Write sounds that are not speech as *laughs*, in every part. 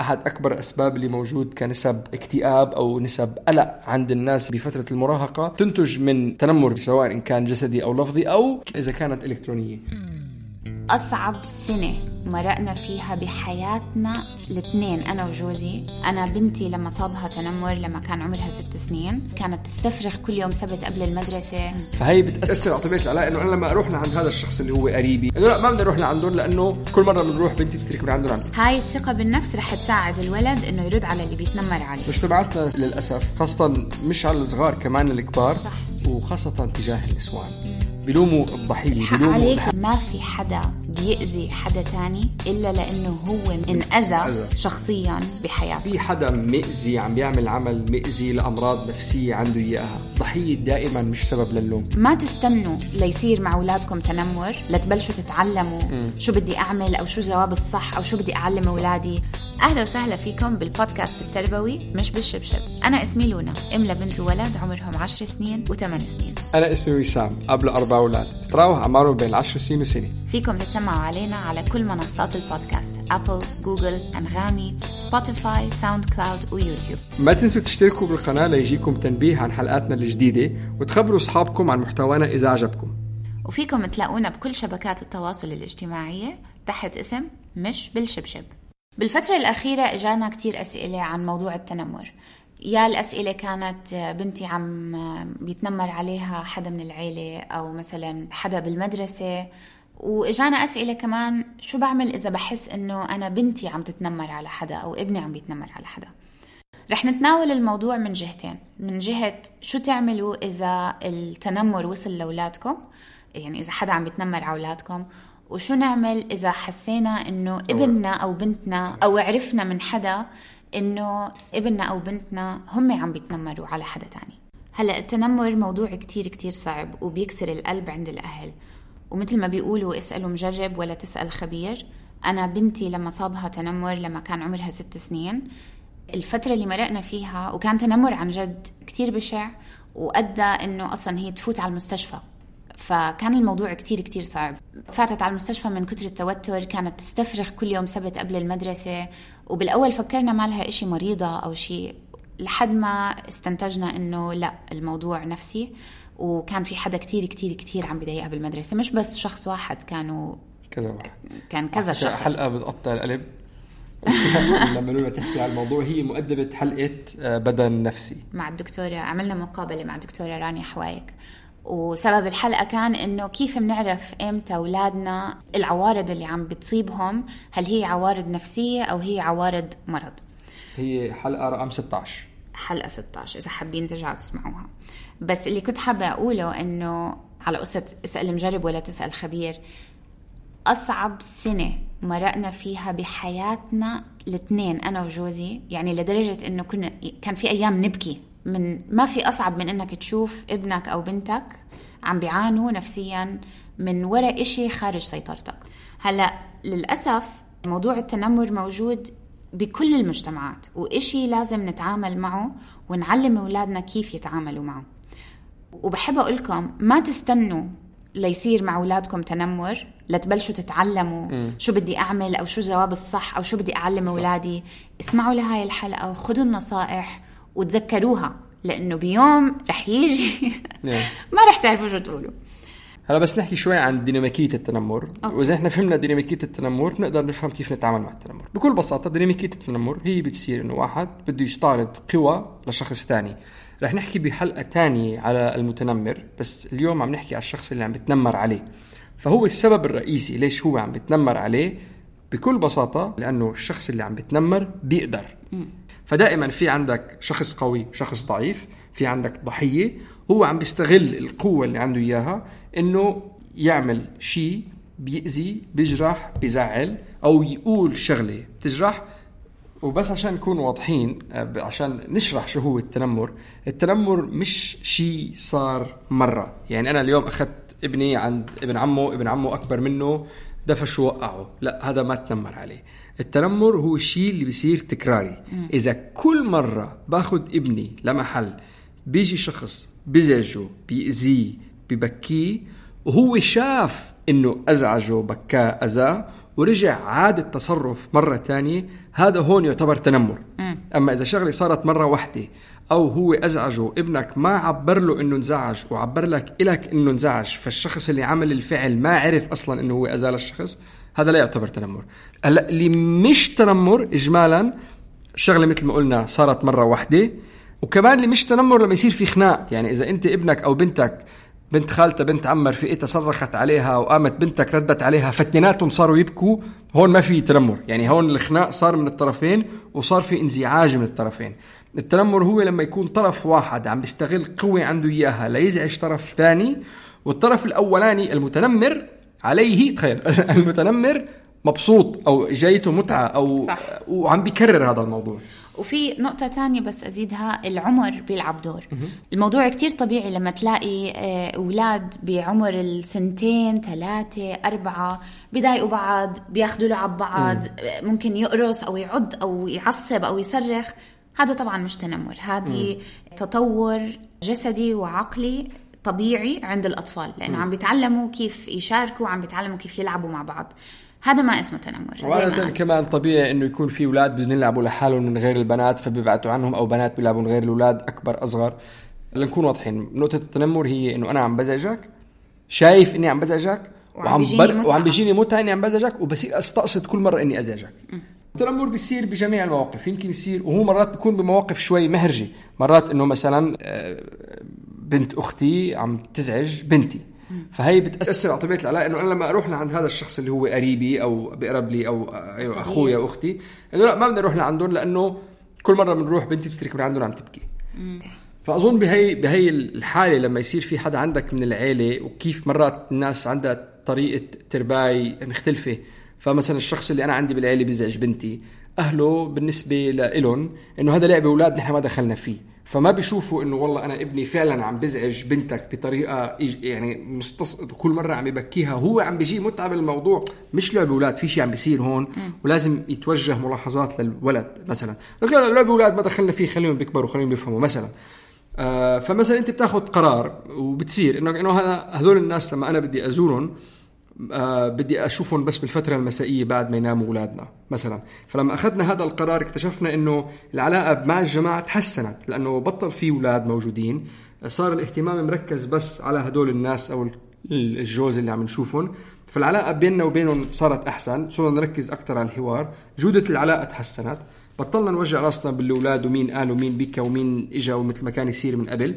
أحد أكبر الأسباب اللي موجود كنسب اكتئاب أو نسب قلق عند الناس بفترة المراهقة تنتج من تنمر سواء إن كان جسدي أو لفظي أو إذا كانت إلكترونية. أصعب سنة مرقنا فيها بحياتنا الاثنين أنا وجوزي. أنا بنتي لما صابها تنمر لما كان عمرها ست سنين. كانت تستفرغ كل يوم سبت قبل المدرسة. فهي بتأثر على طبيعة العلاقة إنه أنا لما أروح لعند هذا الشخص اللي هو قريبي إنه لا ما بدنا نروح لعندهم لأنه كل مرة بنروح بنتي بتترك من عندهم. هاي الثقة بالنفس رح تساعد الولد إنه يرد على اللي بيتنمر عليه. مجتمعاتنا للأسف خاصة مش على الصغار كمان الكبار صح. وخاصة تجاه النسوان. بيلوموا الضحيه حق بيلوموا عليك ما في حدا بيأذي حدا تاني إلا لأنه هو انأذى أذى. شخصيا بحياته. في حدا مئزي عم بيعمل عمل مئزي لأمراض نفسية عنده إياها. ضحيه دائما مش سبب للوم ما تستنوا ليصير مع أولادكم تنمر لتبلشوا تتعلموا شو بدي أعمل أو شو جواب الصح أو شو بدي أعلم أولادي. أهلا وسهلا فيكم بالبودكاست التربوي مش بالشبشب. أنا اسمي لونا أم لبنت وولد عمرهم 10 سنين و8 سنين. أنا اسمي وسام أب لأربع أولاد تراوح اعمارهم بين 10 سنين وسنه فيكم تسمعوا علينا على كل منصات البودكاست Apple Google أنغامي Spotify SoundCloud و YouTube ما تنسوا تشتركوا بالقناة ليجيكم تنبيه عن حلقاتنا الجديدة وتخبروا أصحابكم عن محتوانا إذا عجبكم. وفيكم تلاقونا بكل شبكات التواصل الاجتماعية تحت اسم مش بالشبشب. بالفترة الأخيرة إجانا كتير أسئلة عن موضوع التنمر. يا الأسئلة كانت بنتي عم بيتنمر عليها حدا من العيلة أو مثلا حدا بالمدرسة. وإجانا أسئلة كمان شو بعمل إذا بحس إنه أنا بنتي عم تتنمر على حدا أو ابني عم بيتنمر على حدا؟ رح نتناول الموضوع من جهتين. من جهة شو تعملوا إذا التنمر وصل لأولادكم؟ يعني إذا حدا عم يتنمر على أولادكم. وشو نعمل إذا حسينا إنه ابننا أو بنتنا أو عرفنا من حدا إنه ابننا أو بنتنا هم عم بيتنمروا على حدا تاني. هلأ التنمر موضوع كتير كتير صعب وبيكسر القلب عند الأهل. ومثل ما بيقولوا اسألوا مجرب ولا تسأل خبير. أنا بنتي لما صابها تنمر لما كان عمرها ست سنين الفترة اللي مرقنا فيها وكان تنمر عن جد كتير بشع وأدى إنه أصلا هي تفوت على المستشفى. فكان الموضوع كتير كتير صعب. فاتت على المستشفى من كتر التوتر كانت تستفرغ كل يوم سبت قبل المدرسة وبالأول فكرنا ما لها إشي مريضة أو شيء لحد ما استنتجنا إنه لا الموضوع نفسي. وكان في حدا كتير كتير كتير عم بضايقها بالمدرسة. مش بس شخص واحد كانوا كذا واحد. كان كذا شخص. حلقة بتقطع القلب. *laughs* لما لولا تحكي على الموضوع هي مؤدبة حلقة آه، بدن نفسي. مع الدكتورة عملنا مقابلة مع الدكتورة رانيا حوايك. وسبب الحلقة كان إنه كيف بنعرف إمتى أولادنا العوارض اللي عم بتصيبهم؟ هل هي عوارض نفسية أو هي عوارض مرض؟ هي حلقة رقم 16 حلقة 16 إذا حابين ترجعوا تسمعوها. بس اللي كنت حابة أقوله إنه على قصة اسأل مجرب ولا تسأل خبير أصعب سنة مرقنا فيها بحياتنا الاثنين أنا وجوزي يعني لدرجة إنه كنا كان في أيام نبكي. من ما في أصعب من إنك تشوف ابنك أو بنتك عم بيعانوا نفسيا من وراء إشي خارج سيطرتك. هلأ للأسف موضوع التنمر موجود بكل المجتمعات وإشي لازم نتعامل معه ونعلم أولادنا كيف يتعاملوا معه. وبحب أقول لكم ما تستنوا ليصير مع أولادكم تنمر لتبلشوا تتعلموا شو بدي أعمل أو شو جواب الصح أو شو بدي أعلم أولادي. اسمعوا لهاي الحلقة وخذوا النصائح وتذكروها لأنه بيوم رح يجي. نعم. *laughs* ما رح تعرفوا شو تقولوا. هلا بس نحكي شوي عن ديناميكية التنمر. أوكي. وإذا إحنا فهمنا ديناميكية التنمر بنقدر نفهم كيف نتعامل مع التنمر. بكل بساطة ديناميكية التنمر هي بتصير إنه واحد بده يستعرض قوى لشخص ثاني رح نحكي بحلقة تانية على المتنمر بس اليوم عم نحكي على الشخص اللي عم بتنمر عليه. فهو السبب الرئيسي ليش هو عم بتنمر عليه بكل بساطة لأنه الشخص اللي عم بتنمر بيقدر. فدائما في عندك شخص قوي وشخص ضعيف في عندك ضحية هو عم بيستغل القوة اللي عنده إياها إنه يعمل شيء بيأذي بيجرح بيزعل أو يقول شغلة بتجرح. وبس عشان نكون واضحين آه، عشان نشرح شو هو التنمر التنمر مش شيء صار مرة. يعني أنا اليوم أخذت ابني عند ابن عمه ابن عمه أكبر منه دفش ووقعه لا هذا ما تنمر عليه. التنمر هو الشيء اللي بيصير تكراري. إذا كل مرة باخذ ابني لمحل بيجي شخص بزعجه بيأذيه ببكيه وهو شاف إنه أزعجه بكاه أذاه ورجع عاد التصرف مرة تانية هذا هون يعتبر تنمر. أما إذا شغلة صارت مرة واحدة أو هو أزعجه ابنك ما عبر له إنه انزعج وعبر لك إلك إنه انزعج فالشخص اللي عمل الفعل ما عرف أصلا إنه هو أزال الشخص هذا لا يعتبر تنمر. هلا اللي مش تنمر إجمالا شغلة مثل ما قلنا صارت مرة واحدة وكمان اللي مش تنمر لما يصير في خناق. يعني إذا أنت ابنك أو بنتك بنت خالتها بنت عمها رفيقتها صرخت عليها وقامت بنتك ردت عليها فاثنيناتهم صاروا يبكوا هون ما في تنمر. يعني هون الخناق صار من الطرفين وصار في انزعاج من الطرفين. التنمر هو لما يكون طرف واحد عم بيستغل قوة عنده إياها ليزعج طرف ثاني والطرف الأولاني المتنمر عليه تخيل *laughs* المتنمر مبسوط أو جايته متعة أو صح. وعم بيكرر هذا الموضوع. وفي نقطة تانية بس أزيدها العمر بيلعب دور. الموضوع كتير طبيعي لما تلاقي آه، أولاد بعمر السنتين ثلاثة أربعة بيضايقوا بعض بياخدوا لعب بعض آه، ممكن يقرص أو يعض أو يعصب أو يصرخ. هذا طبعا مش تنمر. هذه تطور جسدي وعقلي. طبيعي عند الأطفال لأنه عم بيتعلموا كيف يشاركوا عم بيتعلموا كيف يلعبوا مع بعض. هذا ما اسمه تنمر وعادة. كمان طبيعي إنه يكون في أولاد بدهم يلعبوا لحالهم من غير البنات فبيبعتوا عنهم أو بنات بيلعبوا من غير الأولاد أكبر أصغر. لنكون واضحين نقطة التنمر هي إنه أنا عم بزعجك شايف إني عم بزعجك وعم بيجيني متعة. وعم بيجيني متعة إني عم بزعجك وبصير أستقصد كل مرة إني أزعجك. التنمر بيصير بجميع المواقف يمكن يصير وهو مرات بيكون بمواقف شوي مهرجة. مرات إنه مثلا آه، بنت أختي عم تزعج بنتي. فهي بتأثر على طبيعة العلاقة إنه أنا لما أروح لعند هذا الشخص اللي هو قريبي أو بيقرب لي أو أيوه. أخويا واختي إنه لا ما بدنا نروح لعندهم لأنه كل مرة بنروح بنتي بتترك من عندهم عم تبكي. فأظن بهي بهي الحالة لما يصير في حدا عندك من العيلة وكيف مرات الناس عندها طريقة ترباي مختلفة. فمثلا الشخص اللي أنا عندي بالعيلة بيزعج بنتي أهله بالنسبة لإلهم إنه هذا لعبة أولاد نحن ما دخلنا فيه. فما بيشوفوا إنه والله أنا ابني فعلا عم بزعج بنتك بطريقة يعني مستص... كل مرة عم يبكيها هو عم بيجي متعه بالموضوع مش لعب أولاد في شيء عم بيصير هون ولازم يتوجه ملاحظات للولد مثلا. لك لا لعب أولاد ما دخلنا فيه خليهم بيكبروا خليهم بيفهموا مثلا. آه فمثلا أنت بتاخذ قرار وبتصير إنه انه هذول الناس لما أنا بدي أزورهم آه بدي أشوفهم بس بالفترة المسائية بعد ما يناموا أولادنا مثلا. فلما أخذنا هذا القرار اكتشفنا إنه العلاقة مع الجماعة تحسنت لأنه بطل في أولاد موجودين. صار الاهتمام مركز بس على هدول الناس أو ال- الجوز اللي عم نشوفهم. فالعلاقة بيننا وبينهم صارت أحسن صرنا نركز أكثر على الحوار. جودة العلاقة تحسنت. بطلنا نوجع رأسنا بالأولاد ومين قال ومين بكى ومين اجى ومثل ما كان يصير من قبل.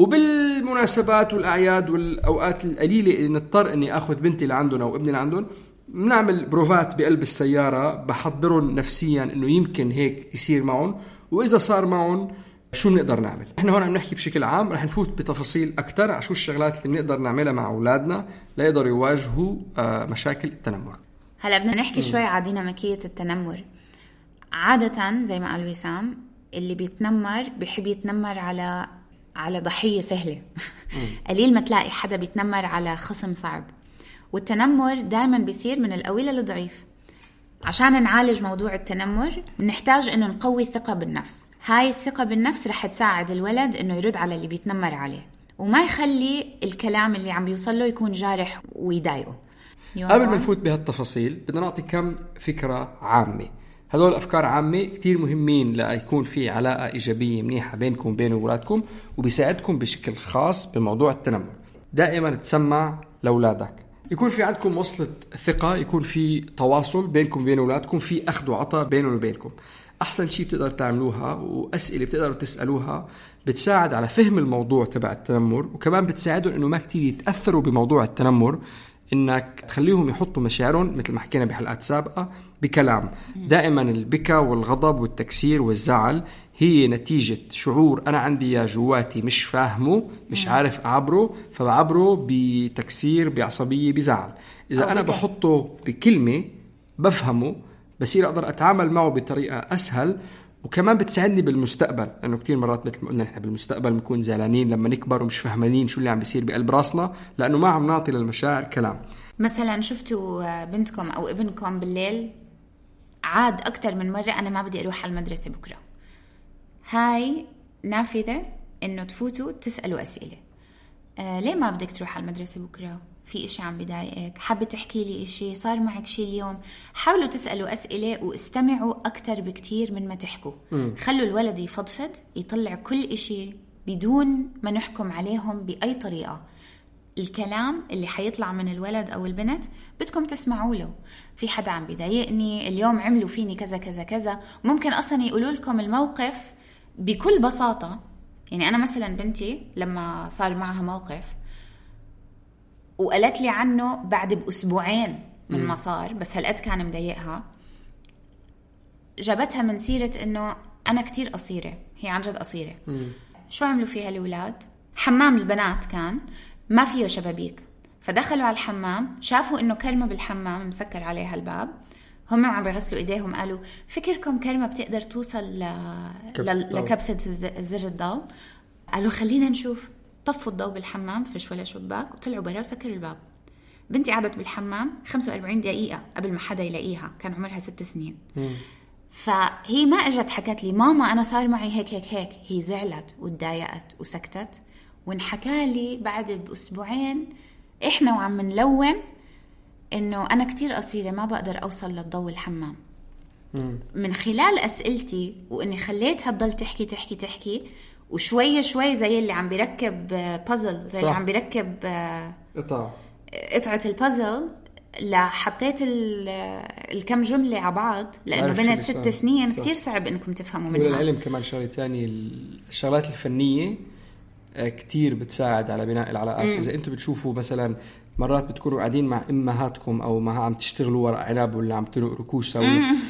وبالمناسبات والأعياد والأوقات القليلة اللي نضطر إني آخذ بنتي لعندهم أو ابني لعندهم بنعمل بروفات بقلب السيارة بحضرهم نفسيا إنه يمكن هيك يصير معهم وإذا صار معهم شو بنقدر نعمل؟ إحنا هون عم نحكي بشكل عام رح نفوت بتفاصيل أكثر على شو الشغلات اللي بنقدر نعملها مع أولادنا ليقدروا يواجهوا آه، مشاكل التنمر. هلا بدنا نحكي شوي على ديناميكية التنمر عادة زي ما قال وسام اللي بيتنمر بيحب يتنمر على على ضحية سهلة. *laughs* قليل ما تلاقي حدا بيتنمر على خصم صعب. والتنمر دائما بيصير من القوي للضعيف. عشان نعالج موضوع التنمر نحتاج إنه نقوي الثقة بالنفس. هاي الثقة بالنفس رح تساعد الولد إنه يرد على اللي بيتنمر عليه. وما يخلي الكلام اللي عم بيوصل له يكون جارح ويضايقه. قبل ما نفوت بهالتفاصيل بدنا نعطي كم فكرة عامة. هدول أفكار عامة كتير مهمين ليكون في علاقة إيجابية منيحة بينكم وبين أولادكم وبيساعدكم بشكل خاص بموضوع التنمر. دائما تسمع لأولادك. يكون في عندكم وصلة ثقة يكون في تواصل بينكم وبين أولادكم في أخذ وعطاء بينهم وبينكم. أحسن شيء بتقدروا تعملوها وأسئلة بتقدروا تسألوها بتساعد على فهم الموضوع تبع التنمر وكمان بتساعدهم إنه ما كتير يتأثروا بموضوع التنمر. إنك تخليهم يحطوا مشاعرهم مثل ما حكينا بحلقات سابقة بكلام. دائما البكا والغضب والتكسير والزعل هي نتيجة شعور أنا عندي إياه جواتي مش فاهمه مش عارف أعبره فبعبره بتكسير بعصبية بزعل. إذا أنا بحطه بكلمة بفهمه بصير أقدر أتعامل معه بطريقة أسهل وكمان بتساعدني بالمستقبل لأنه كثير مرات مثل ما قلنا نحن بالمستقبل بنكون زعلانين لما نكبر ومش فهمانين شو اللي عم بيصير بقلب راسنا لأنه ما عم نعطي للمشاعر كلام. مثلا شفتوا بنتكم أو ابنكم بالليل؟ عاد أكثر من مرة أنا ما بدي أروح على المدرسة بكرة. هاي نافذة إنه تفوتوا تسألوا أسئلة. آه ليه ما بدك تروح على المدرسة بكرة؟ في إشي عم بضايقك حابة تحكي لي إشي؟ صار معك شي اليوم؟ حاولوا تسألوا أسئلة واستمعوا أكتر بكتير من ما تحكوا. م. خلوا الولد يفضفض يطلع كل إشي بدون ما نحكم عليهم بأي طريقة. الكلام اللي حيطلع من الولد أو البنت بدكم تسمعوا له. في حدا عم بضايقني اليوم عملوا فيني كذا كذا كذا. ممكن أصلا يقولوا لكم الموقف بكل بساطة. يعني أنا مثلا بنتي لما صار معها موقف وقالت لي عنه بعد بأسبوعين من ما صار بس هالقد كان مضايقها. جابتها من سيرة إنه أنا كتير قصيرة هي عن جد قصيرة. شو عملوا فيها الأولاد؟ حمام البنات كان ما فيه شبابيك. فدخلوا على الحمام شافوا إنه كرمة بالحمام مسكر عليها الباب. هم عم بيغسلوا إيديهم قالوا فكركم كرمه بتقدر توصل ل... لكبسة زر الضوء؟ قالوا خلينا نشوف. طفوا الضوء بالحمام فيش ولا شباك وطلعوا برا وسكروا الباب. بنتي قعدت بالحمام 45 دقيقة قبل ما حدا يلاقيها كان عمرها ست سنين. مم. فهي ما اجت حكت لي ماما أنا صار معي هيك هيك هيك. هي زعلت وتضايقت وسكتت. وانحكى لي بعد بأسبوعين إحنا وعم نلون إنه أنا كتير قصيرة ما بقدر أوصل للضوء الحمام. مم. من خلال أسئلتي وإني خليتها تضل تحكي تحكي تحكي وشوي شوي زي اللي عم بيركب بازل زي صح. اللي عم بيركب قطع قطعة. البازل لحطيت الكم جملة على بعض لأنه بنت ست سنين كثير صعب إنكم تفهموا منها. وللعلم كمان شغلة ثانية الشغلات الفنية آه، كتير بتساعد على بناء العلاقات. مم. إذا أنتم بتشوفوا مثلا مرات بتكونوا قاعدين مع إمهاتكم أو ما عم تشتغلوا ورق عنب ولا عم ترقوا ركوش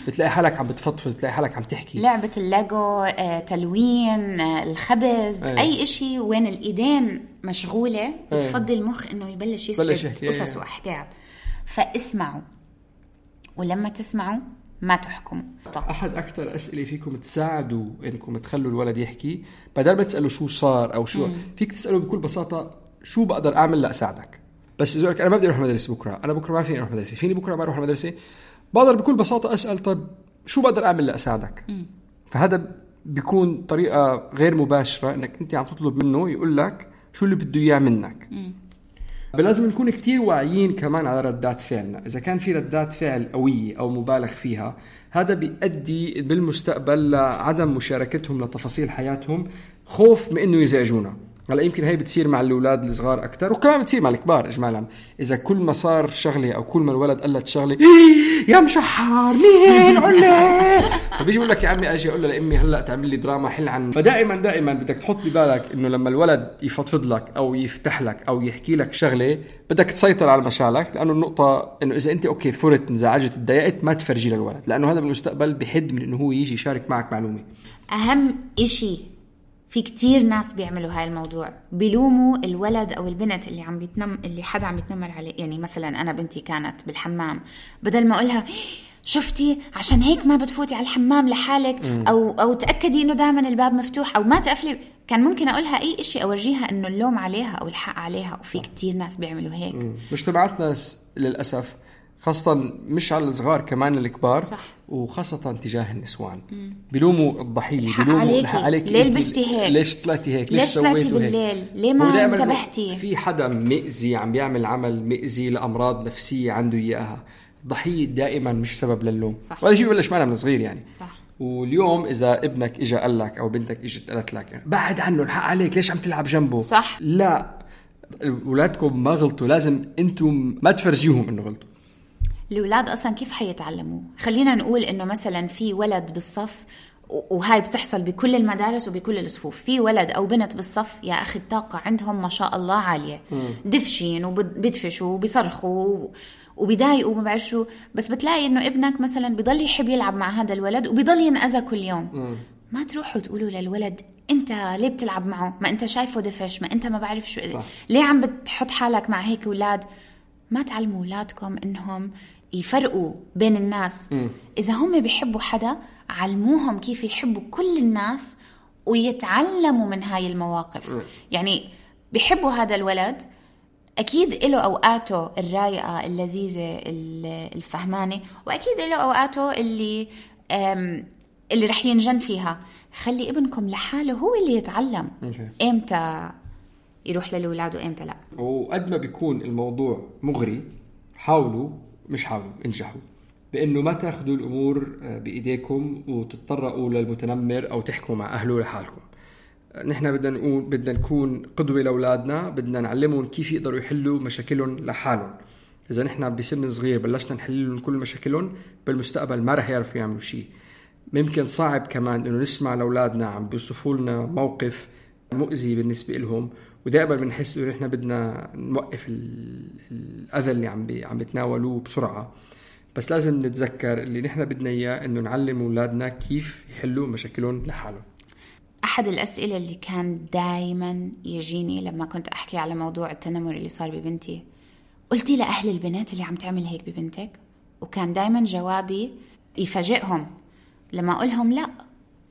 بتلاقي حالك عم بتفضفض بتلاقي حالك عم تحكي لعبة الليجو آه، تلوين آه، الخبز أيه. أي شيء وين الإيدين مشغولة إيه. بتفضي المخ إنه يبلش يسرد قصص وأحكام فاسمعوا ولما تسمعوا ما تحكموا طب. أحد أكثر أسئلة فيكم تساعدوا إنكم تخلوا الولد يحكي بدل ما تسألوا شو صار أو شو مم. فيك تساله بكل بساطة شو بقدر أعمل لأساعدك بس إذا أنا ما بدي أروح المدرسة بكرة أنا بكرة ما فيني أروح مدرسة فيني بكرة ما أروح المدرسة بقدر بكل بساطة أسأل طب شو بقدر أعمل لأساعدك؟ م. فهذا بيكون طريقة غير مباشرة إنك أنت عم تطلب منه يقول لك شو اللي بده إياه منك. لازم نكون كتير واعيين كمان على ردات فعلنا. إذا كان في ردات فعل قوية أو مبالغ فيها هذا بيؤدي بالمستقبل لعدم مشاركتهم لتفاصيل حياتهم خوف من أنه يزعجونا. هلا يمكن هي بتصير مع الأولاد الصغار أكثر وكمان بتصير مع الكبار اجمالا إذا كل ما صار شغلة أو كل ما الولد قلت شغلة إيه يا مشحر مين قول لي *laughs* فبيجي بقول لك يا عمي أجي أقول له لأمي هلأ تعمل لي دراما حل عن فدائما دائما بدك تحط ببالك إنه لما الولد يفضفض لك أو يفتح لك أو يحكي لك شغلة بدك تسيطر على مشاعرك لأنه النقطة إنه إذا أنت أوكي فرت انزعجت تضايقت ما تفرجي للولد لأنه هذا بالمستقبل بحد من إنه هو يجي يشارك معك معلومة. أهم إشي في كتير ناس بيعملوا هاي الموضوع. بيلوموا الولد أو البنت اللي عم بيتنم اللي حدا عم يتنمر عليه. يعني مثلا أنا بنتي كانت بالحمام. بدل ما أقولها شفتي؟ عشان هيك ما بتفوتي على الحمام لحالك. أو أو تأكدي إنه دائما الباب مفتوح أو ما تقفلي. كان ممكن أقولها أي شيء أورجيها إنه اللوم عليها أو الحق عليها. وفي كتير ناس بيعملوا هيك. مجتمعاتنا للأسف. خاصة مش على الصغار كمان الكبار صح. وخاصة تجاه النسوان. بيلوموا الضحية بيلوموا عليكي. عليك ليه لبستي هيك؟ ليش طلعتي هيك؟ ليش, ليش طلعتي بالليل؟ ليه ما انتبهتي؟ في حدا مئزي عم بيعمل عمل مئزي لأمراض نفسية عنده إياها. الضحية دائما مش سبب للوم صح. وهذا شيء ببلش معنا من صغير يعني. صح. واليوم إذا ابنك اجى قال لك أو بنتك إجت قالت لك بعد عنه الحق عليك ليش عم تلعب جنبه؟ صح. لا. أولادكم ما غلطوا لازم أنتم ما تفرجيهم إنه غلطوا. الاولاد أصلا كيف حيتعلموا خلينا نقول إنه مثلا في ولد بالصف وهاي بتحصل بكل المدارس وبكل الصفوف في ولد أو بنت بالصف يا أخي الطاقة عندهم ما شاء الله عالية. دفشين وبدفشوا وبيصرخوا وبيضايقوا وما بعرف شو بس بتلاقي إنه ابنك مثلا بضل يحب يلعب مع هذا الولد وبضل ينأذى كل يوم. ما تروحوا تقولوا للولد أنت ليه بتلعب معه؟ ما أنت شايفه دفش ما أنت ما بعرف شو صح. ليه عم بتحط حالك مع هيك أولاد ما تعلموا أولادكم إنهم يفرقوا بين الناس. إذا هم بيحبوا حدا علموهم كيف يحبوا كل الناس ويتعلموا من هاي المواقف. يعني بيحبوا هذا الولد أكيد له أوقاته الرايقه اللذيذة ال- الفهمانة وأكيد له أوقاته اللي اللي رح ينجن فيها. خلي ابنكم لحاله هو اللي يتعلم. أوكي. إمتى يروح للأولاد وإمتى لا؟ وقد ما بيكون الموضوع مغري حاولوا مش حاولوا انجحوا. بأنه ما تاخذوا الأمور آه، بإيديكم وتتطرقوا للمتنمر أو تحكوا مع أهله لحالكم. آه، نحن بدنا نقول بدنا نكون قدوة لأولادنا بدنا نعلمهم كيف يقدروا يحلوا مشاكلهم لحالهم. إذا نحن بسن صغير بلشنا نحل لهم كل مشاكلهم بالمستقبل ما رح يعرفوا يعملوا شيء. ممكن صعب كمان إنه نسمع لأولادنا عم بيوصفوا لنا موقف مؤذي بالنسبة لهم ودائما بنحس إنه نحن بدنا نوقف ال- الأذى اللي عم عم بتناولوه بسرعة. بس لازم نتذكر اللي نحن بدنا إياه إنه نعلم أولادنا كيف يحلوا مشاكلهم لحالهم. أحد الأسئلة اللي كان دايما يجيني لما كنت أحكي على موضوع التنمر اللي صار ببنتي قلتي لأهل البنات اللي عم تعمل هيك ببنتك؟ وكان دايما جوابي يفاجئهم. لما أقولهم لا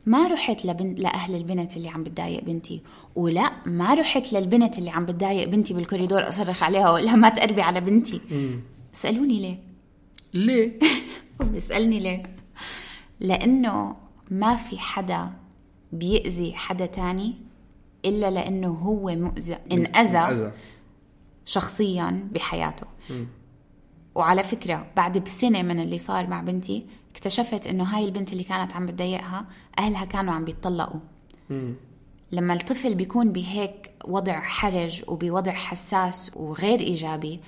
ما رحت لبن... لأهل البنت اللي عم بتضايق بنتي. ولا ما رحت للبنت اللي عم بتضايق بنتي بالكوريدور أصرخ عليها لها ما تقربي على بنتي. سألوني ليه. ليه؟ *laughs* قصدي اسألني ليه. لأنه ما في حدا بيأذي حدا تاني إلا لأنه هو مؤذى انأذى أذى شخصيا بحياته. وعلى فكرة بعد بسنة من اللي صار مع بنتي اكتشفت إنه هاي البنت اللي كانت عم بتضايقها أهلها كانوا عم بيتطلقوا. لما الطفل بيكون بهيك وضع حرج وبوضع حساس وغير إيجابي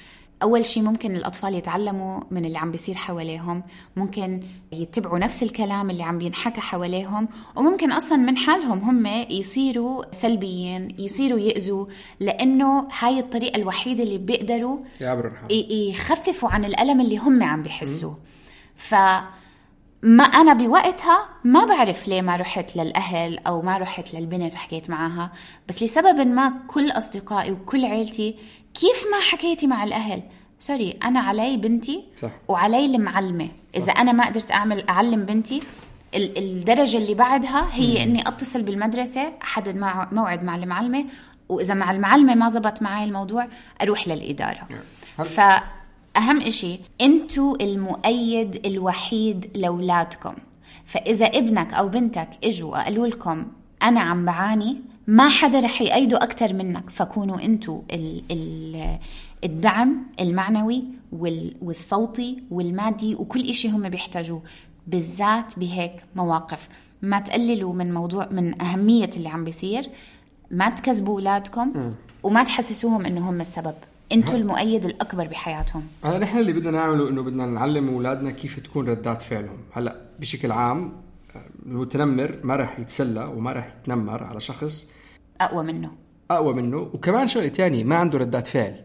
أول شيء ممكن الأطفال يتعلموا من اللي عم بيصير حواليهم ممكن يتبعوا نفس الكلام اللي عم بينحكى حواليهم وممكن أصلا من حالهم هم يصيروا سلبيين يصيروا يأذوا لأنه هاي الطريقة الوحيدة اللي بيقدروا يعبروا يخففوا عن الألم اللي هم عم بيحسوه. فما أنا بوقتها ما بعرف ليه ما رحت للأهل أو ما رحت للبنت وحكيت معها بس لسبب ما كل أصدقائي وكل عيلتي كيف ما حكيتي مع الأهل؟ سوري أنا علي بنتي صح. وعلي المعلمة. إذا أنا ما قدرت أعمل أعلم بنتي ال- الدرجة اللي بعدها هي إني أتصل بالمدرسة أحدد مع موعد مع المعلمة وإذا مع المعلمة ما زبط معي الموضوع أروح للإدارة. هل- فأهم إشي أنتوا المؤيد الوحيد لأولادكم فإذا ابنك أو بنتك إجوا وقالوا لكم أنا عم بعاني ما حدا رح يأيده أكتر منك. فكونوا أنتوا ال ال الدعم المعنوي وال والصوتي والمادي وكل إشي هم بيحتاجوه. بالذات بهيك مواقف. ما تقللوا من موضوع من أهمية اللي عم بيصير. ما تكذبوا أولادكم وما تحسسوهم إنه هم السبب. أنتوا المؤيد الأكبر بحياتهم. هلا نحن اللي بدنا نعمله إنه بدنا نعلم أولادنا كيف تكون ردات فعلهم. هلا بشكل عام المتنمر ما راح يتسلى وما راح يتنمر على شخص أقوى منه. أقوى منه وكمان شغلة تانية ما عنده ردات فعل.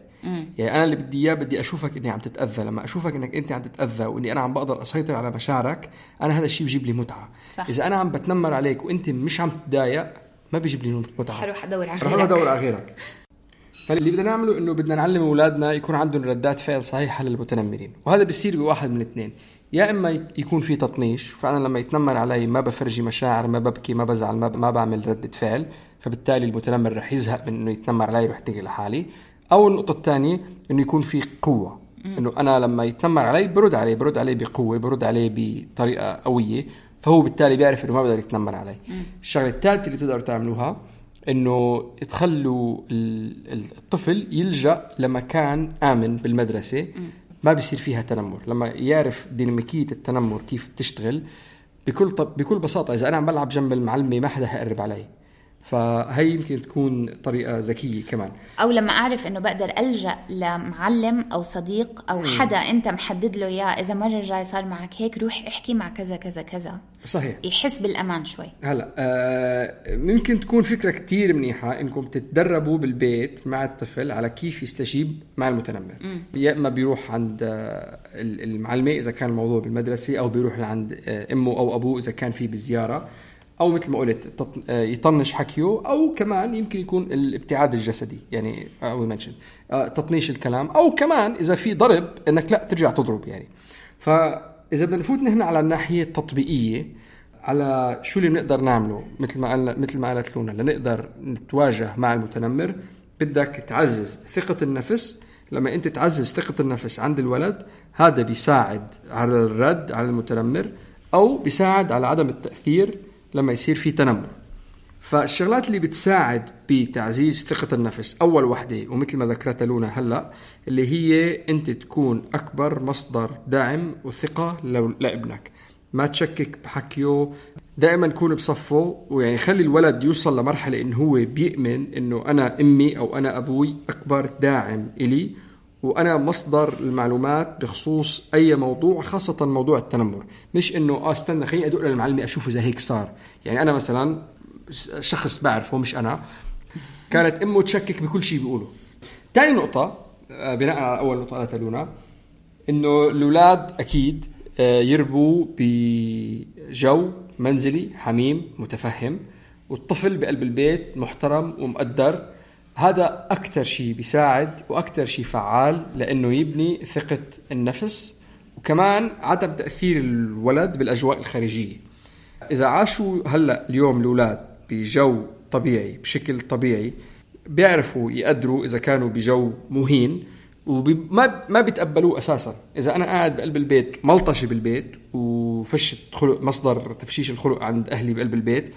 يعني أنا اللي بدي إياه بدي أشوفك إني عم تتأذى. لما أشوفك إنك أنت عم تتأذى وإني أنا عم بقدر أسيطر على مشاعرك أنا هذا الشيء بيجيب لي متعة. صح. إذا أنا عم بتنمر عليك وأنت مش عم تتضايق ما بيجيب لي متعة. حروح أدور على رح أروح أدور على غيرك. *laughs* فاللي بدنا نعمله إنه بدنا نعلم أولادنا يكون عندهم ردات فعل صحيحة للمتنمرين. وهذا بيصير بواحد من الاثنين يا إما يكون في تطنيش فأنا لما يتنمر علي ما بفرجي مشاعر ما ببكي ما بزعل ما, ما بعمل ردة فعل فبالتالي المتنمر رح يزهق من إنه يتنمر علي ويروح يتقي لحالي. أو النقطة الثانية إنه يكون في قوة. إنه أنا لما يتنمر علي برد عليه برد عليه بقوة برد عليه بطريقة قوية فهو بالتالي بيعرف إنه ما بقدر يتنمر علي. الشغلة الثالثة اللي بتقدروا تعملوها إنه تخلوا ال- ال- الطفل يلجأ لمكان آمن بالمدرسة ما بيصير فيها تنمر. لما يعرف ديناميكية التنمر كيف بتشتغل بكل طب بكل بساطة إذا أنا عم بلعب جنب المعلمة ما حدا حيقرب علي. فهي يمكن تكون طريقة ذكية كمان. أو لما أعرف إنه بقدر ألجأ لمعلم أو صديق أو حدا أنت محدد له إياه إذا مرة جاي صار معك هيك روح احكي مع كذا كذا كذا. صحيح. يحس بالأمان شوي. هلا آه ممكن تكون فكرة كتير منيحة إنكم تتدربوا بالبيت مع الطفل على كيف يستجيب مع المتنمر. يا إما بيروح عند آه المعلمة إذا كان الموضوع بالمدرسة أو بيروح لعند آه أمه أو أبوه إذا كان في بالزياره أو مثل ما قلت آه، يطنش حكيه أو كمان يمكن يكون الابتعاد الجسدي يعني وي منشن تطنيش الكلام أو كمان إذا في ضرب إنك لا ترجع تضرب يعني. فإذا بدنا نفوت نحن على الناحية التطبيقية على شو اللي بنقدر نعمله مثل ما قال مثل ما قالت لونا لنقدر نتواجه مع المتنمر بدك تعزز ثقة النفس. لما أنت تعزز ثقة النفس عند الولد هذا بيساعد على الرد على المتنمر أو بيساعد على عدم التأثير لما يصير في تنمر. فالشغلات اللي بتساعد بتعزيز ثقة النفس أول وحدة ومثل ما ذكرتها لونا هلأ اللي هي أنت تكون أكبر مصدر دعم وثقة لابنك. ما تشكك بحكيه دائما كون بصفه ويعني خلي الولد يوصل لمرحلة إنه هو بيؤمن إنه أنا أمي أو أنا أبوي أكبر داعم إلي. وأنا مصدر المعلومات بخصوص أي موضوع خاصة موضوع التنمر. مش إنه آه استنى خليني أدق للمعلمة أشوف إذا هيك صار. يعني أنا مثلا شخص بعرفه مش أنا. كانت أمه تشكك بكل شيء بيقوله ثاني نقطة آه، بناء على أول نقطة قالتها لونا إنه الأولاد أكيد آه، يربوا بجو منزلي حميم متفهم. والطفل بقلب البيت محترم ومقدر. هذا أكثر شيء بيساعد وأكثر شيء فعال لأنه يبني ثقة النفس وكمان عدم تأثير الولد بالأجواء الخارجية. إذا عاشوا هلأ اليوم الأولاد بجو طبيعي بشكل طبيعي بيعرفوا يقدروا إذا كانوا بجو مهين وما ما بيتقبلوه أساسا. إذا أنا قاعد بقلب البيت ملطشة بالبيت وفشت خلق مصدر تفشيش الخلق عند أهلي بقلب البيت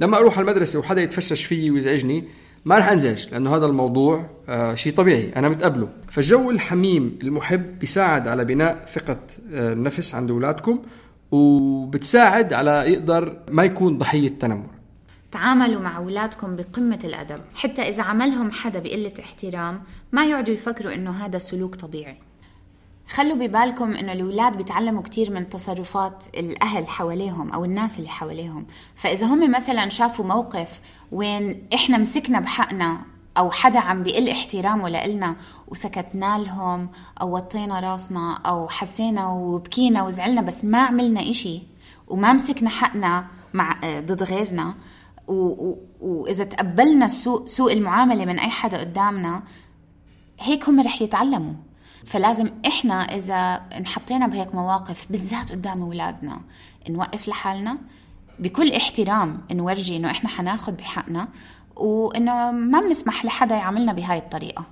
لما أروح على المدرسة وحدا يتفشش فيي ويزعجني ما رح انزعج لأنه هذا الموضوع آه شيء طبيعي. أنا متقبله فالجو الحميم المحب بيساعد على بناء ثقة آه النفس عند أولادكم وبتساعد على يقدر ما يكون ضحية تنمر. تعاملوا مع أولادكم بقمة الأدب. حتى إذا عملهم حدا بقلة احترام ما يقعدوا يفكروا إنه هذا سلوك طبيعي. خلوا ببالكم إنه الأولاد بيتعلموا كتير من تصرفات الأهل حواليهم أو الناس اللي حواليهم. فإذا هم مثلا شافوا موقف وين إحنا مسكنا بحقنا أو حدا عم بيقل احترامه لإلنا وسكتنا لهم أو وطينا راسنا أو حسينا وبكينا وزعلنا بس ما عملنا إشي وما مسكنا حقنا مع ضد غيرنا و- و- وإذا تقبلنا سوء, سوء المعاملة من أي حدا قدامنا هيك هم رح يتعلموا. فلازم إحنا إذا انحطينا بهيك مواقف بالذات قدام أولادنا نوقف لحالنا بكل احترام نورجي إنه إحنا حناخد بحقنا وإنه ما بنسمح لحدا يعاملنا بهاي الطريقة.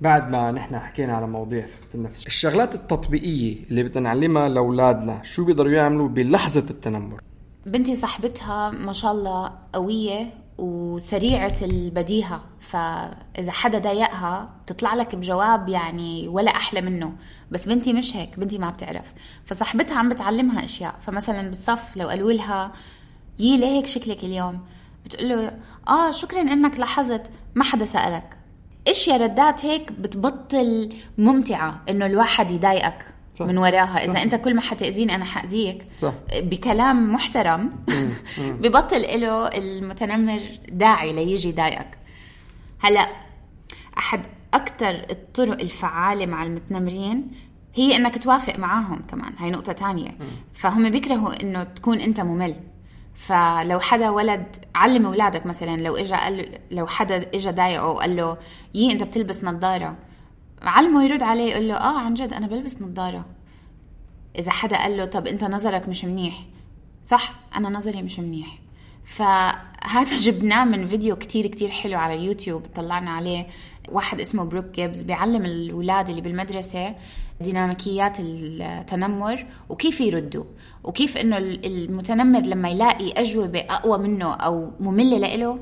بعد ما نحن حكينا على مواضيع ثقة النفس الشغلات التطبيقية اللي بدنا نعلمها لأولادنا شو بيقدروا يعملوا بلحظة التنمر؟ بنتي صاحبتها ما شاء الله قوية وسريعة البديهة. فإذا حدا ضايقها بتطلع لك بجواب يعني ولا أحلى منه. بس بنتي مش هيك بنتي ما بتعرف. فصاحبتها عم بتعلمها أشياء. فمثلا بالصف لو قالوا لها يي ليه هيك شكلك اليوم؟ بتقول له آه شكرا إنك لاحظت ما حدا سألك. يا ردات هيك بتبطل ممتعة إنه الواحد يضايقك. صح. من وراها. إذا صح. أنت كل ما حتأذيني أنا حأذيك. صح. بكلام محترم *laughs* ببطل له المتنمر داعي ليجي يضايقك هلأ أحد أكثر الطرق الفعالة مع المتنمرين هي إنك توافق معاهم كمان. هاي نقطة تانية. فهم بيكرهوا إنه تكون أنت ممل. فلو حدا ولد علم أولادك مثلا لو اجى قال لو حدا اجى ضايقه وقال له يي أنت بتلبس نظارة. علمه يرد عليه يقول له آه عن جد أنا بلبس نظارة. إذا حدا قال له طب أنت نظرك مش منيح. صح أنا نظري مش منيح. فهذا *laughs* جبناه من فيديو كتير كتير حلو على يوتيوب طلعنا عليه. واحد اسمه بروك جيبز بيعلم الأولاد اللي بالمدرسة ديناميكيات التنمر وكيف يردوا وكيف إنه المتنمر لما يلاقي أجوبة أقوى منه أو مملة لإله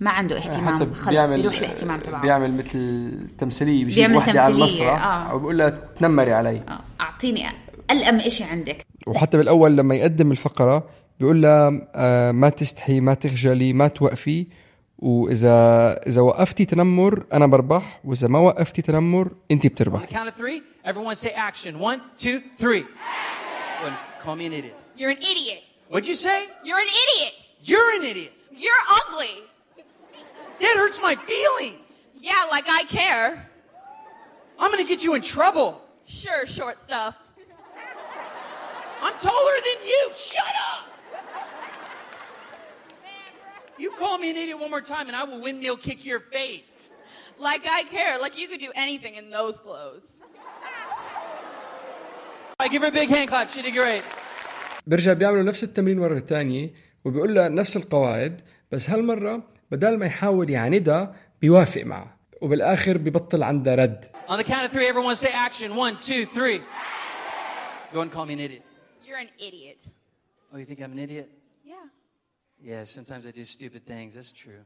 ما عنده اهتمام خلص بيروح الاهتمام تبعه بيعمل مثل تمثيلية بيجيب بيعمل وحده على المسرح آه. وبقول لها تنمري علي آه، أعطيني ألأم إشي عندك وحتى بالأول لما يقدم الفقرة بيقول لها آه ما تستحي ما تخجلي ما توقفي وإذا إذا وقفتي تنمر أنا بربح وإذا ما وقفتي تنمر three. Well, call me an idiot. You're an idiot. What'd you say? You're an idiot. You're an idiot. You're ugly. That hurts my feelings. Yeah, like I care. I'm gonna get you in trouble. Sure, short stuff. I'm taller than you. Shut up. You call me an idiot one more time and I will windmill kick your face. Like I care. Like you could do anything in those clothes. All right, give her a big hand clap. She did great. برجع بيعملوا نفس التمرين مرة تانية وبيقول لها نفس القواعد بس هالمرة بدل ما يحاول يعاندها بيوافق معها وبالآخر ببطل عندها رد On the count of three, everyone say action. One, two, three. Go and call me an idiot. You're an idiot. Oh, you think I'm an idiot? Yeah. Yeah, sometimes I do stupid things. That's true.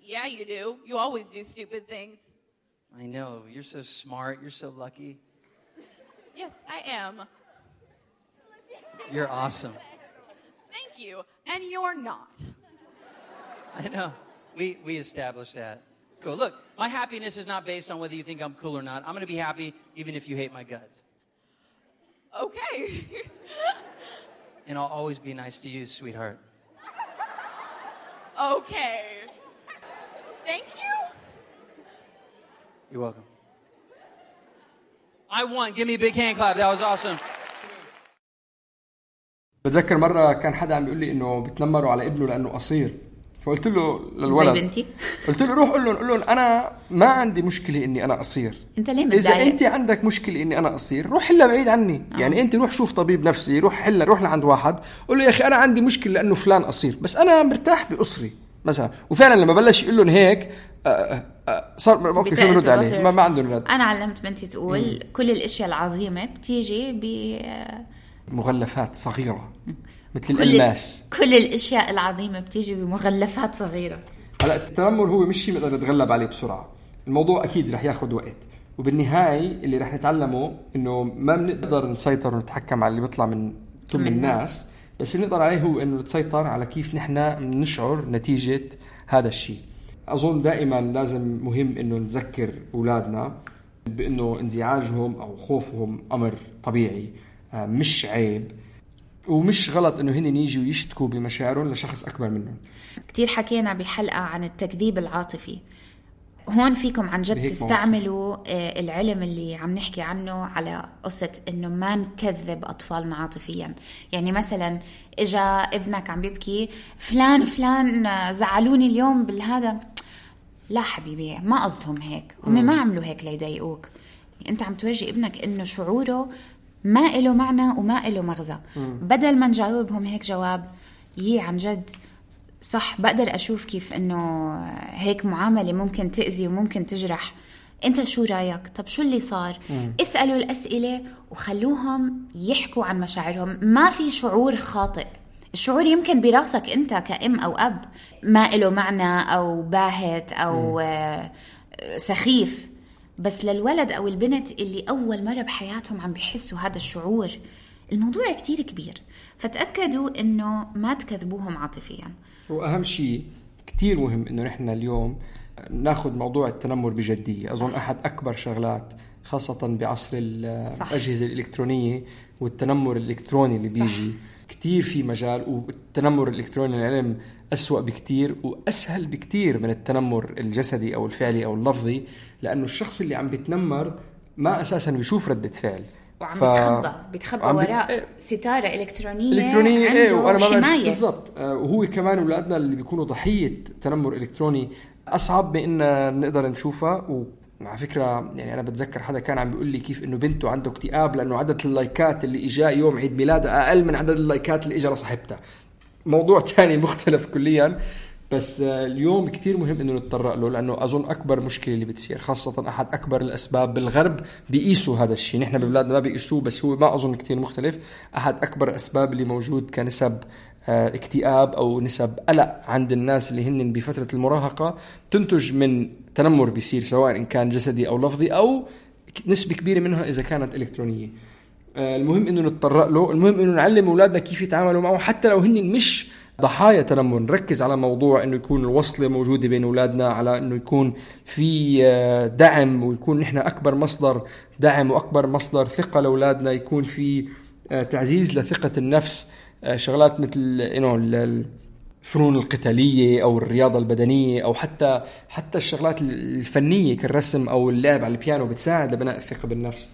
Yeah, you do. You always do stupid things. I know. You're so smart. You're so lucky. Yes, I am. You're awesome. Thank you. And you're not. I know. We, we established that. Cool. Look, my happiness is not based on whether you think I'm cool or not. I'm going to be happy even if you hate my guts. Okay. *laughs* And I'll always be nice to you, sweetheart. okay. Thank you. You're welcome. I won. Give me a big hand clap. That was awesome. بتذكر مرة كان حدا عم بيقول لي انه بتنمروا على ابنه لانه قصير فقلت له للولد زي بنتي. قلت له روح قول لهم قول لهم أنا ما عندي مشكلة إني أنا قصير أنت ليه إذا متضايق؟ أنت عندك مشكلة إني أنا قصير روح حلها بعيد عني. آه. يعني أنت روح شوف طبيب نفسي روح حلها روح لعند واحد قول له يا أخي أنا عندي مشكلة لأنه فلان قصير بس أنا مرتاح بقصري مثلا. وفعلا لما بلش يقول لهم هيك آه، آه، آه، صار ما- أوكي شو بنرد عليه؟ ما, ما عندهم رد. أنا علمت بنتي تقول كل الأشياء العظيمة بتيجي ب مغلفات صغيرة. مثل كل الالماس كل الأشياء العظيمة بتيجي بمغلفات صغيرة. هلا التنمر هو مش شيء بنقدر نتغلب عليه بسرعة. الموضوع أكيد رح ياخذ وقت. وبالنهاية اللي رح نتعلمه إنه ما بنقدر نسيطر ونتحكم على اللي بيطلع من تم الناس. بس اللي نقدر عليه هو إنه نسيطر على كيف نحن نشعر نتيجة هذا الشيء أظن دائما لازم مهم إنه نذكر أولادنا بإنه انزعاجهم أو خوفهم أمر طبيعي آه، مش عيب. ومش غلط إنه هن يجوا يشتكوا بمشاعرهم لشخص أكبر منهم. كتير حكينا بحلقة عن التكذيب العاطفي. هون فيكم عن جد تستعملوا آه، العلم اللي عم نحكي عنه على قصة إنه ما نكذب أطفالنا عاطفيا. يعني مثلا إجا ابنك عم بيبكي فلان فلان آه، زعلوني اليوم بالهذا. لا حبيبي ما قصدهم هيك. هم ما عملوا هيك ليضايقوك. أنت عم تورجي ابنك إنه شعوره ما له معنى وما له مغزى. بدل ما نجاوبهم هيك جواب يي عن جد صح بقدر أشوف كيف إنه هيك معاملة ممكن تأذي وممكن تجرح. أنت شو رأيك؟ طب شو اللي صار؟ اسألوا الأسئلة وخلوهم يحكوا عن مشاعرهم. ما في شعور خاطئ. الشعور يمكن براسك أنت كأم أو أب. ما له معنى أو باهت أو آه، سخيف. بس للولد أو البنت اللي أول مرة بحياتهم عم بيحسوا هذا الشعور الموضوع كتير كبير. فتأكدوا إنه ما تكذبوهم عاطفيا. وأهم شيء كثير مهم إنه نحن اليوم ناخذ موضوع التنمر بجدية. أظن أحد أكبر شغلات خاصة بعصر ال- صح. الأجهزة الإلكترونية والتنمر الإلكتروني اللي. بيجي. كثير في مجال والتنمر الإلكتروني العلم أسوأ بكتير وأسهل بكتير من التنمر الجسدي أو الفعلي أو اللفظي. لأنه الشخص اللي عم بيتنمر ما أساسا بيشوف رده فعل. وعم ف- بيتخبى. بيتخبى وعم بيت- وراء إيه. ستارة إلكترونية إلكترونية عنده إيه وأنا ما حماية. بالضبط. آه، وهو كمان أولادنا اللي بيكونوا ضحية تنمر إلكتروني أصعب بإن نقدر نشوفها. وعلى فكرة يعني أنا بتذكر حدا كان عم بيقول لي كيف إنه بنته عنده اكتئاب لأنه عدد اللايكات اللي اجاه يوم عيد ميلادها أقل من عدد اللايكات اللي اجى لصاحبتها. موضوع *laughs* تاني مختلف كليا. بس اليوم كتير مهم إنه نتطرق له لأنه أظن أكبر مشكلة اللي بتصير خاصة أحد أكبر الأسباب بالغرب بيقيسوا هذا الشيء. نحن ببلادنا ما بيقيسوه بس هو ما أظن كتير مختلف. أحد أكبر الأسباب اللي موجود كنسب آه، اكتئاب أو نسب قلق عند الناس اللي هن بفترة المراهقة تنتج من تنمر بيصير سواء إن كان جسدي أو لفظي أو نسبة كبيرة منها إذا كانت إلكترونية. آه، المهم إنه نتطرق له المهم إنه نعلم أولادنا كيف يتعاملوا معه حتى لو هن مش ضحايا تنمر نركز على موضوع إنه يكون الوصلة موجودة بين أولادنا على إنه يكون في آه، دعم ويكون نحن أكبر مصدر دعم وأكبر مصدر ثقة لأولادنا يكون في آه، تعزيز لثقة النفس. آه، شغلات مثل انه الفنون القتالية أو الرياضة البدنية أو حتى حتى الشغلات الفنية كالرسم أو اللعب على البيانو بتساعد لبناء الثقة بالنفس.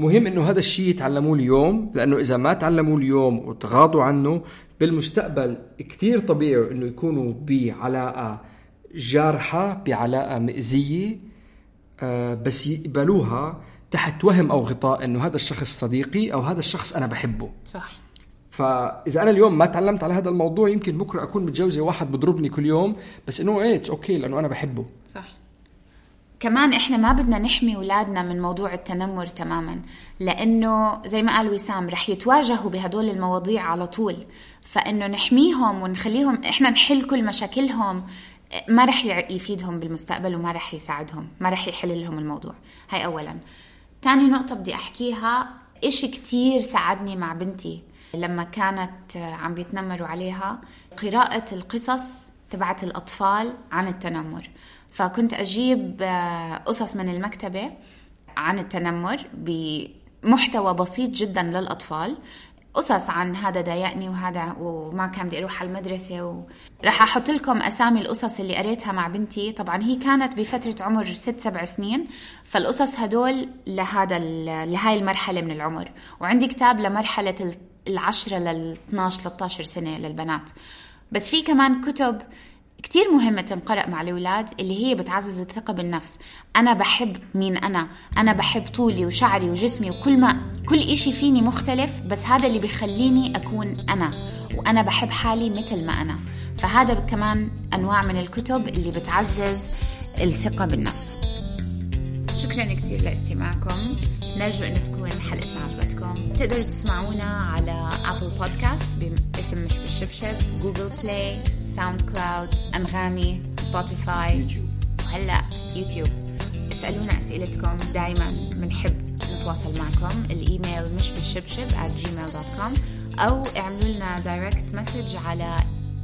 مهم إنه هذا الشيء يتعلموه اليوم لأنه إذا ما تعلموه اليوم وتغاضوا عنه بالمستقبل كتير طبيعي إنه يكونوا بعلاقة جارحة بعلاقة مئزيه آه، بس يقبلوها تحت وهم أو غطاء إنه هذا الشخص صديقي أو هذا الشخص أنا بحبه. صح. فإذا أنا اليوم ما تعلمت على هذا الموضوع يمكن بكرة أكون متجوزه واحد بضربني كل يوم بس إنه إيه أوكي لأنه أنا بحبه. كمان إحنا ما بدنا نحمي أولادنا من موضوع التنمر تماما لأنه زي ما قال وسام رح يتواجهوا بهدول المواضيع على طول. فإنه نحميهم ونخليهم إحنا نحل كل مشاكلهم ما رح يفيدهم بالمستقبل وما رح يساعدهم ما رح يحل لهم الموضوع. هاي اولا. تاني نقطة بدي أحكيها إشي كتير ساعدني مع بنتي. لما كانت عم بيتنمروا عليها قراءة القصص تبعت الأطفال عن التنمر. فكنت أجيب آه، قصص من المكتبة عن التنمر بمحتوى بسيط جدا للأطفال. قصص عن هذا ضايقني وهذا وما كان بدي أروح على المدرسة و... أحط لكم أسامي القصص اللي قريتها مع بنتي. طبعا هي كانت بفترة عمر ست سبع سنين. فالقصص هدول لهذا ال... لهاي المرحلة من العمر. وعندي كتاب لمرحلة العشرة لل 12 13 سنة للبنات. بس في كمان كتب كتير مهمة تنقرأ مع الأولاد اللي هي بتعزز الثقة بالنفس. أنا بحب مين أنا؟ أنا بحب طولي وشعري وجسمي وكل ما كل إشي فيني مختلف بس هذا اللي بيخليني أكون أنا وأنا بحب حالي مثل ما أنا. فهذا كمان أنواع من الكتب اللي بتعزز الثقة بالنفس. شكرا كتير لاستماعكم. نرجو أن تكون حلقتنا عجبتكم تقدروا تسمعونا على Apple Podcast باسم مش بالشبشب Google Play SoundCloud أنغامي Spotify YouTube وهلا يوتيوب اسألونا أسئلتكم دايما بنحب نتواصل معكم. الإيميل مش بالشبشب at gmail.com أو اعملوا لنا direct message على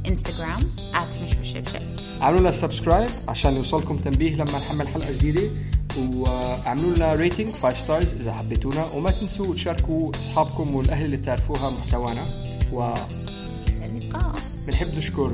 Instagram at مش بالشبشب اعملوا لنا subscribe عشان يوصلكم تنبيه لما نحمل حلقة جديدة. واعملوا لنا rating 5 stars إذا حبيتونا. وما تنسوا تشاركوا أصحابكم والأهل اللي بتعرفوها محتوانا. وإلى اللقاء. بنحب نشكر